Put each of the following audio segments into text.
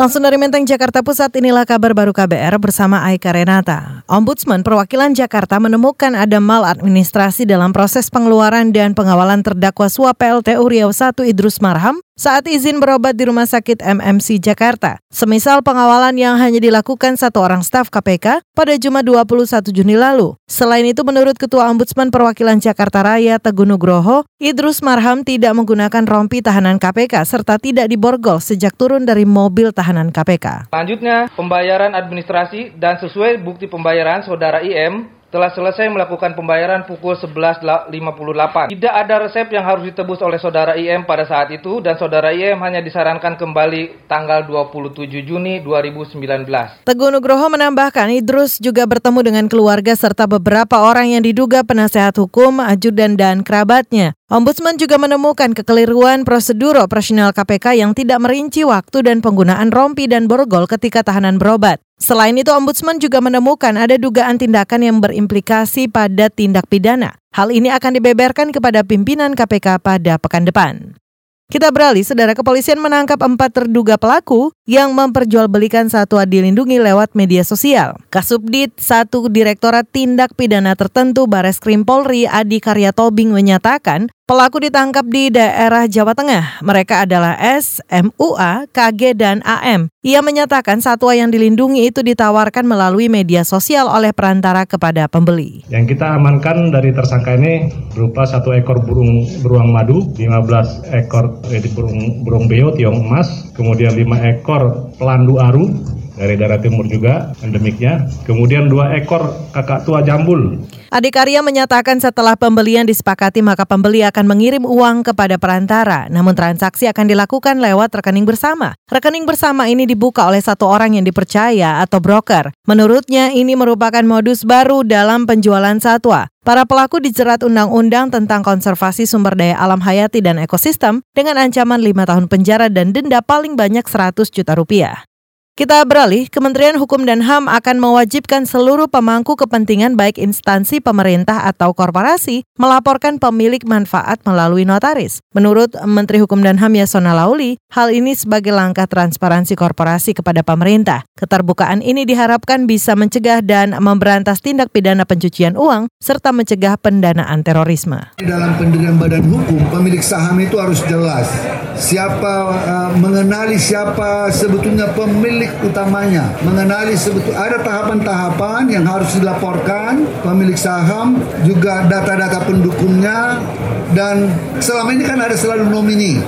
Langsung dari Menteng Jakarta Pusat inilah kabar baru KBR bersama Aika Renata. Ombudsman perwakilan Jakarta menemukan ada maladministrasi dalam proses pengeluaran dan pengawalan terdakwa suap PLTU Riau 1 Idrus Marham saat izin berobat di Rumah Sakit MMC Jakarta. Semisal pengawalan yang hanya dilakukan satu orang staf KPK pada Jumat 21 Juni lalu. Selain itu menurut Ketua Ombudsman Perwakilan Jakarta Raya Teguh Nugroho, Idrus Marham tidak menggunakan rompi tahanan KPK serta tidak diborgol sejak turun dari mobil tahanan KPK. Selanjutnya, pembayaran administrasi dan sesuai bukti pembayaran saudara IM telah selesai melakukan pembayaran pukul 11.58. Tidak ada resep yang harus ditebus oleh saudara IM pada saat itu dan saudara IM hanya disarankan kembali tanggal 27 Juni 2019. Teguh Nugroho menambahkan Idrus juga bertemu dengan keluarga serta beberapa orang yang diduga penasehat hukum, ajudan dan kerabatnya. Ombudsman juga menemukan kekeliruan prosedur operasional KPK yang tidak merinci waktu dan penggunaan rompi dan borgol ketika tahanan berobat. Selain itu, Ombudsman juga menemukan ada dugaan tindakan yang berimplikasi pada tindak pidana. Hal ini akan dibeberkan kepada pimpinan KPK pada pekan depan. Kita beralih, saudara kepolisian menangkap empat terduga pelaku yang memperjualbelikan satwa dilindungi lewat media sosial. Kasubdit satu Direktorat Tindak Pidana Tertentu Bares Krim Polri Adi Karya Tobing menyatakan Pelaku ditangkap di daerah Jawa Tengah. Mereka adalah S, MUA, KG, dan AM. Ia menyatakan satwa yang dilindungi itu ditawarkan melalui media sosial oleh perantara kepada pembeli. Yang kita amankan dari tersangka ini berupa satu ekor burung beruang madu, 15 ekor eh, burung burung beo tiong emas, kemudian 5 ekor pelandu aru, dari daerah timur juga endemiknya. Kemudian dua ekor kakak tua jambul. Adikarya menyatakan setelah pembelian disepakati maka pembeli akan mengirim uang kepada perantara. Namun transaksi akan dilakukan lewat rekening bersama. Rekening bersama ini dibuka oleh satu orang yang dipercaya atau broker. Menurutnya ini merupakan modus baru dalam penjualan satwa. Para pelaku dijerat undang-undang tentang konservasi sumber daya alam hayati dan ekosistem dengan ancaman 5 tahun penjara dan denda paling banyak 100 juta rupiah. Kita beralih, Kementerian Hukum dan HAM akan mewajibkan seluruh pemangku kepentingan baik instansi pemerintah atau korporasi melaporkan pemilik manfaat melalui notaris. Menurut Menteri Hukum dan HAM Yasona Lauli, hal ini sebagai langkah transparansi korporasi kepada pemerintah. Keterbukaan ini diharapkan bisa mencegah dan memberantas tindak pidana pencucian uang serta mencegah pendanaan terorisme. Dalam pendirian badan hukum, pemilik saham itu harus jelas siapa uh, mengenali siapa sebetulnya pemilik utamanya mengenali sebetul ada tahapan-tahapan yang harus dilaporkan pemilik saham juga data-data pendukungnya dan selama ini kan ada selalu nomini.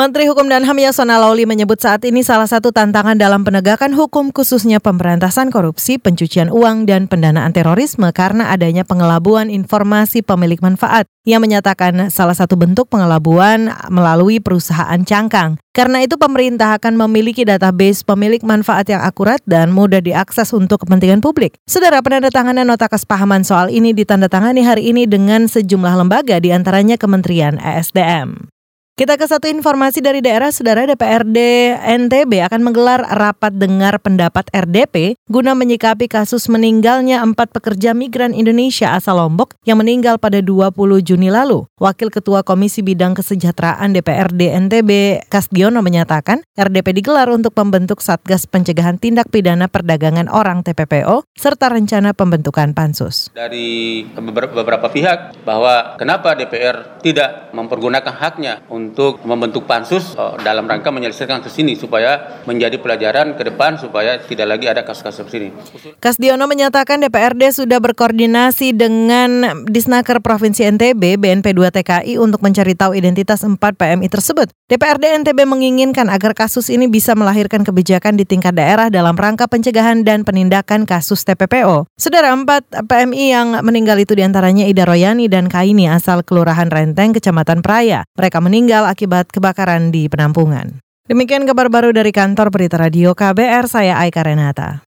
Menteri Hukum dan HAM Yasona Lawli menyebut saat ini salah satu tantangan dalam penegakan hukum khususnya pemberantasan korupsi, pencucian uang, dan pendanaan terorisme karena adanya pengelabuan informasi pemilik manfaat. Ia menyatakan salah satu bentuk pengelabuan melalui perusahaan cangkang. Karena itu pemerintah akan memiliki database pemilik manfaat yang akurat dan mudah diakses untuk kepentingan publik. Saudara penandatanganan nota kesepahaman soal ini ditandatangani hari ini dengan sejumlah lembaga di antaranya Kementerian ESDM. Kita ke satu informasi dari daerah, Saudara DPRD NTB akan menggelar rapat dengar pendapat RDP guna menyikapi kasus meninggalnya empat pekerja migran Indonesia asal Lombok yang meninggal pada 20 Juni lalu. Wakil Ketua Komisi Bidang Kesejahteraan DPRD NTB Kasdiono menyatakan RDP digelar untuk membentuk Satgas Pencegahan Tindak Pidana Perdagangan Orang TPPO serta rencana pembentukan pansus. Dari beberapa pihak bahwa kenapa DPR tidak mempergunakan haknya untuk untuk membentuk pansus uh, dalam rangka menyelesaikan kasus ini supaya menjadi pelajaran ke depan supaya tidak lagi ada kasus-kasus seperti ini. Kasdiono menyatakan DPRD sudah berkoordinasi dengan Disnaker Provinsi NTB BNP 2 TKI untuk mencari tahu identitas 4 PMI tersebut. DPRD NTB menginginkan agar kasus ini bisa melahirkan kebijakan di tingkat daerah dalam rangka pencegahan dan penindakan kasus TPPO. Saudara 4 PMI yang meninggal itu di antaranya Ida Royani dan Kaini asal Kelurahan Renteng, Kecamatan Praya. Mereka meninggal meninggal akibat kebakaran di penampungan. Demikian kabar baru dari kantor Berita Radio KBR, saya Aika Renata.